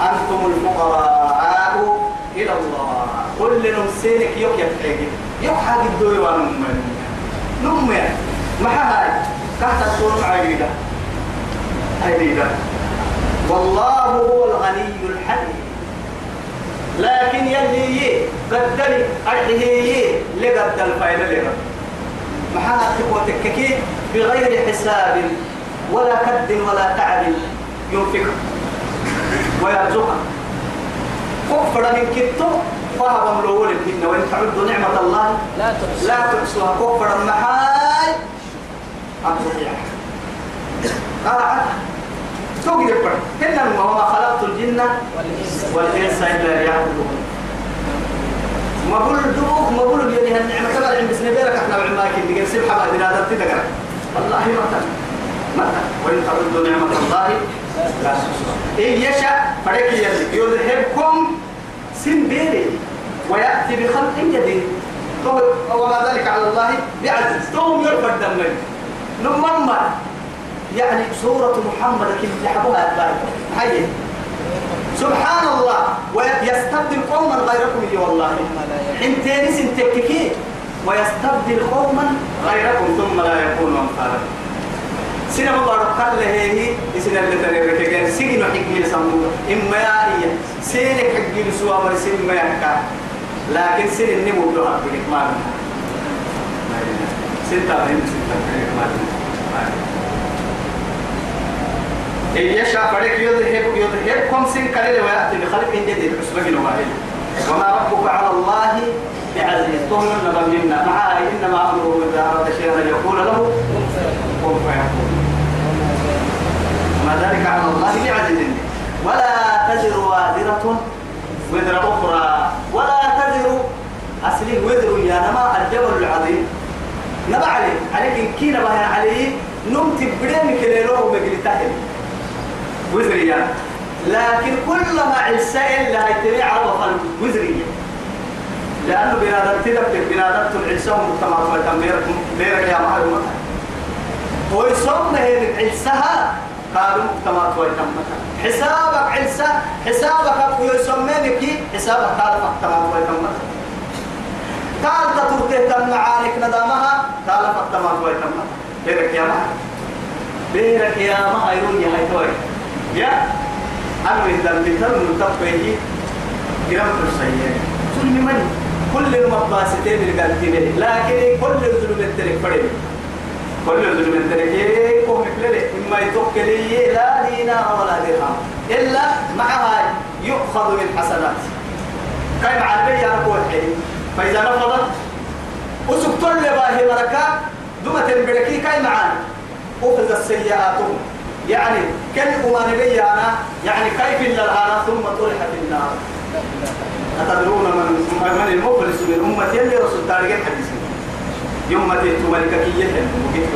أنتم الفقراء إلى الله. كل نمسينك يوك يتحيي يوك حاجة الدوي ونمي نمي ما هاي. كحت تكون عيدة. عيدة. والله هو الغني الحميد لكن يلي قدري أرحيه لقد الفايدة لرب محاها تقوى تككي بغير حساب ولا كد ولا تعب ينفق ويرزقها كفر من كتو فهب ملول الهن وإن تعدوا نعمة الله؟ لا تحصى. لا تحصوها كفر المحاي أم صحيح. قال تقدر فرق إنما وما خلقت الجن والإنس. إلا ليعبدون. ما بقول دوك ما بقول يعني هالنعمة كبر عند بس نبيرك إحنا بعماك اللي قال سبحة دينا دلت دقرة والله ما تن ما وإن تعدوا نعمة الله لا تحصوها إن يشاء يلي. يذهبكم سن بيري ويأتي بخلق جديد. وما ذلك على الله؟ بعزيز. توم يرفع دمي نمم يعني سورة محمد كيف يحبوها أتباعي. حي. سبحان الله. ويستبدل قوما غيركم يا والله. حين تاني سنتككي ويستبدل قوما غيركم. ثم لا يكونوا أمثالكم. سينا مبارك قال هي سينا اللي تنيرك كان سينا حكمي لسموه إما يا هي سينا حكمي لسوا مرسين ما يحكى. لكن سينا النمو بلوها بإكمال ستة من ستة بإكمال إن يشاء فريق يذهب يذهبكم سن كليل ويأتي بخلق جديد حسبك نوائل وما ربك على الله بعزيز. تهم منا. معاه إنما أمره إذا أراد شيئا أن يقول له كن فيكون وما ذلك على الله بعزيز ولا تزر وازرة وزر أخرى ولا تزر أصلي وزر يا نما الجبل العظيم نبع عليه عليك إن كينا بها عليه نمت بدين كليلوه ومقلتاه وزريا لكن كلما عسى إلا يتبع عرض الوزرية لأنه بنادم تدبر بنادم العسى مجتمع ويتم بيرك يا معلومة ويصوم هي عسها قالوا مجتمع ويتم حسابك عسى حسابك ويسمينك حسابك قال مجتمع ويتم قال تطرته تم معانك ندامها قال مجتمع ويتم بيرك يا معلومة بيرك يا ما يروي هاي توي يا. أنا إذا بيتر متفقه جرام تسيء كل من كل المباسطين اللي قالتين لكن كل الظلم الترك فريد. كل الظلم الترك. يكون مثله إما يتوكل لا دينار ولا درهم. إلا معها يؤخذ من حسنات. كيف على البيت أنا قول حين فإذا نفضت وسكتون لباهي بركة دمة البركي كيف معانا. أخذ السيئات يعني كل أمان بي أنا يعني كيف إلا الآن ثم طرح في النار. أتدرون من من المفلس من أمتي؟ اللي رسول تاريخ الحديث يوم تأتي ملكة كية وقيت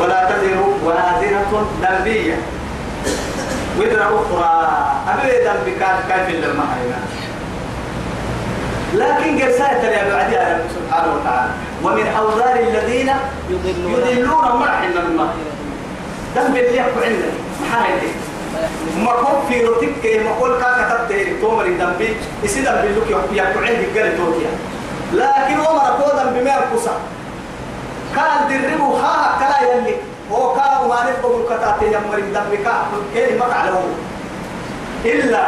ولا تزر وازرة ذنبية وزر أخرى. أبي ذنبك كيف إلا المحينا لكن قرسات يا بعدي رب سبحانه وتعالى ومن أوزار الذين يضلون. مرحنا الماء دم اللي يحكوا عندنا محايدي ما كون في روتك ما قول كا كتبت تومر دم بي يصير دم بيلوك يحكوا عندي قال توكيا. لكن عمر قودا بما يرقصا كان دربوا خا كلا يلي. هو كا وما نبغوا الكتاتي يمر دم بكا كيف ما تعلموا؟ إلا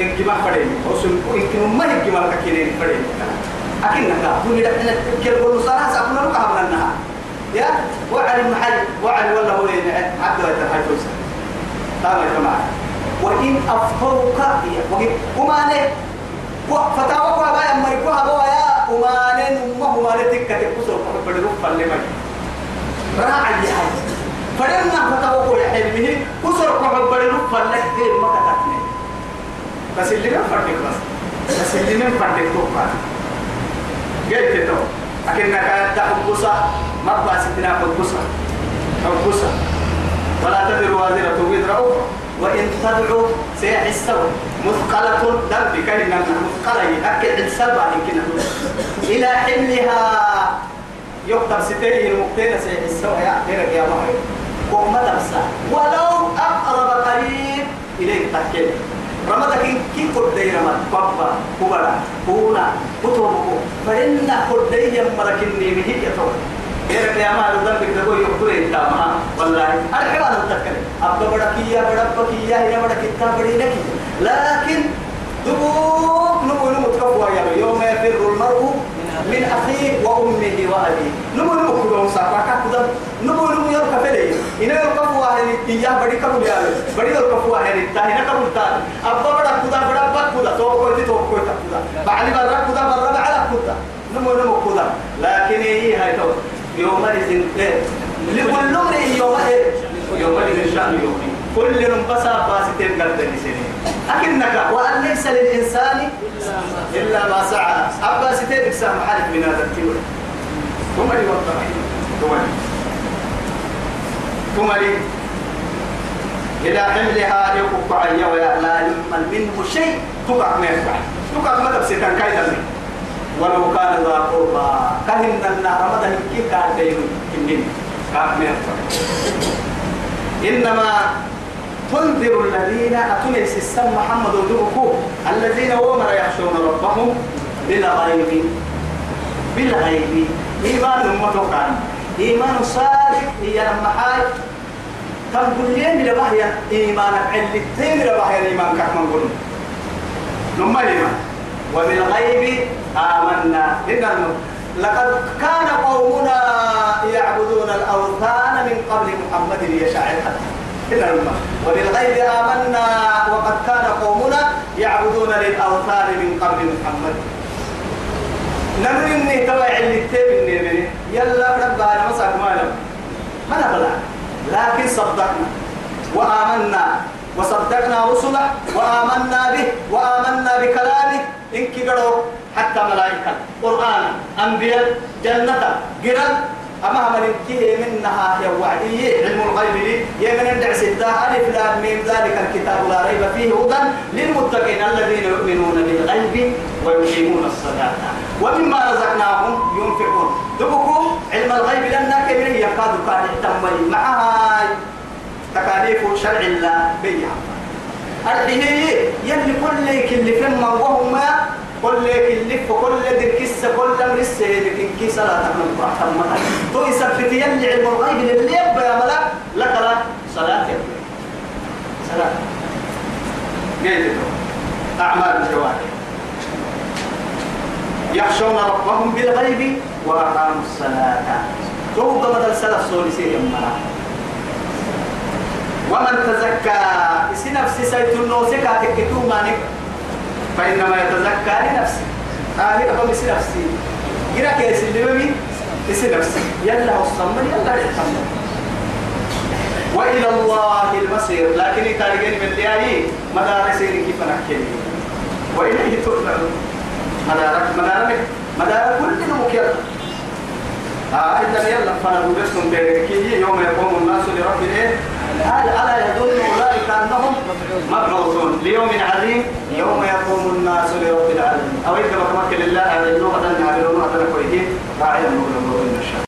إنك ما فريم رسول إنك ما هيك ما كيرين فريم أكيد نكا كل ده أنا كل كل صلاة سأكون لك النهار. يا وعلى المحل وعلى ولا هو عبد الله تحت وسا تمام يا جماعة. وإن أفطرك وإن وما نه فتاوى كوا بايا مريكوا هبوا يا وما نه وما هو ما تك تكسر بدرو فلما راعي هاي فلما كوا يحلمه كسر كوا بدرو فلما ما كتبني. بس اللي من فردك بس. بس اللي من فردك توقع. قلت له أكنك تحبسا ما باستنا حبسا حبسا ولا تذر وازرة وزر أخرى. وإن تدعو سيحسه مثقلة دم كلمة مثقلة أكل السبع يمكن إلى حملها يكتب ستين المقتين سيحسه يا أخيرك يا محي وما تبسا ولو إليك تحكي رمضك كي قد رمض بابا كبرا كونا كتوبكو فإن قد يمرك النيمه يتوب. غير يا لو ذنبك تقول يقتل إنت ما والله بدك يا بدك يا هنا بدك انت بدي لك لكن دبوك نمو نمو تكفوا يا يوم من أخيه وأمه وأبيه نمو نمو كلهم سافا كذا. نمو نمو يركب لي. إن يركب واحد إياه بدي كم يا بدي يركب واحد تاني نكمل تاني أبا بڑا كذا بڑا بات كذا. تو كوي تو كوي كذا. بعد برا كذا برا بعد كذا. نمو نمو كذا. لكن إيه هاي تو؟ يومئذ لكل امرئ يومئذ. يومئذ شأن يومئذ كل نبسا باستين قلب لسنين أكنك وأن ليس للإنسان إلا ما سعى. أبا ستين إكسام حالك من هذا التيول ثم لي والطرح ثم لي ثم لي إلى حملها يقف عيا ولا يمل منه شيء. تقع ما يفعل. تقع ما تبسيطان كايدا ولو كان ذا قربى. كهن النار مدى كي كان دين كنين. كان ما إنما تنذر الذين أتنس السم محمد ودركو الذين ومر يخشون ربهم بالغيب. بالغيب. إيمان متوقع إيمان صادق. هي لما حال تنقل لي من بحيا إيمانك علتين لبحيا الإيمان كما نقول نما الإيمان وبالغيب آمنا. إنه لقد كان قومنا يعبدون الأوثان من قبل محمد ليشاعر حتى. إلا الماء وبالغيب آمنا وقد كان قومنا يعبدون للأوثان من قبل محمد. نمرني تبع اللي تبني يلا رب أنا مسك مالهم ما نبلا لكن صدقنا. وآمنا. وصدقنا رسله. وآمنا به. وآمنا بكلامه. إن كبروا حتى ملائكة. قرآن أنبياء. جنة. قرن أما من كيه منها يا وعدي علم الغيب لي. يا من الدع ستة ألف لام ميم ذلك الكتاب لا ريب فيه هدى للمتقين الذين يؤمنون بالغيب ويقيمون الصلاة. ومما رزقناهم ينفقون. دبكم علم الغيب لنا كبير يكاد كان تمي معها تكاليف شرع الله بيها الحين يلي كل كل فيما وهم كل كل كل ذي كيس كل مرس لكن كيس لا تعمل براحة مثلا تو يثبت يلي علم الغيب اللي يبقى يا ملا لك لا صلاة صلاة قيد أعمال الجوارح. يخشون ربهم بالغيب وأقاموا الصلاة. تو بدل سلف سولسي يمنا ومن تزكى اسي نفسي سيتنو سكاتك كتو مانك فإنما يتزكى لنفسه. آه أبو يسي نفسي. جرا كيس اللي بمي يسي نفسي. يلا الصمر يلا الحمد وإلى الله المصير. لكن يتارجين من دياي مدارس كيف نحكي؟ وإليه ترجعون مدارك مدارك مدارك كل مكير آه إذا يلا فنبوسكم بيركي يوم يقوم الناس لرب الإيه؟ هل ألا يظن أولئك أنهم مبعوثون. ليوم عظيم يوم يقوم الناس لرب العالمين. أو إذا ما لله على اللغة أن يعملون أتنا كويتين راعي المغلق إن شاء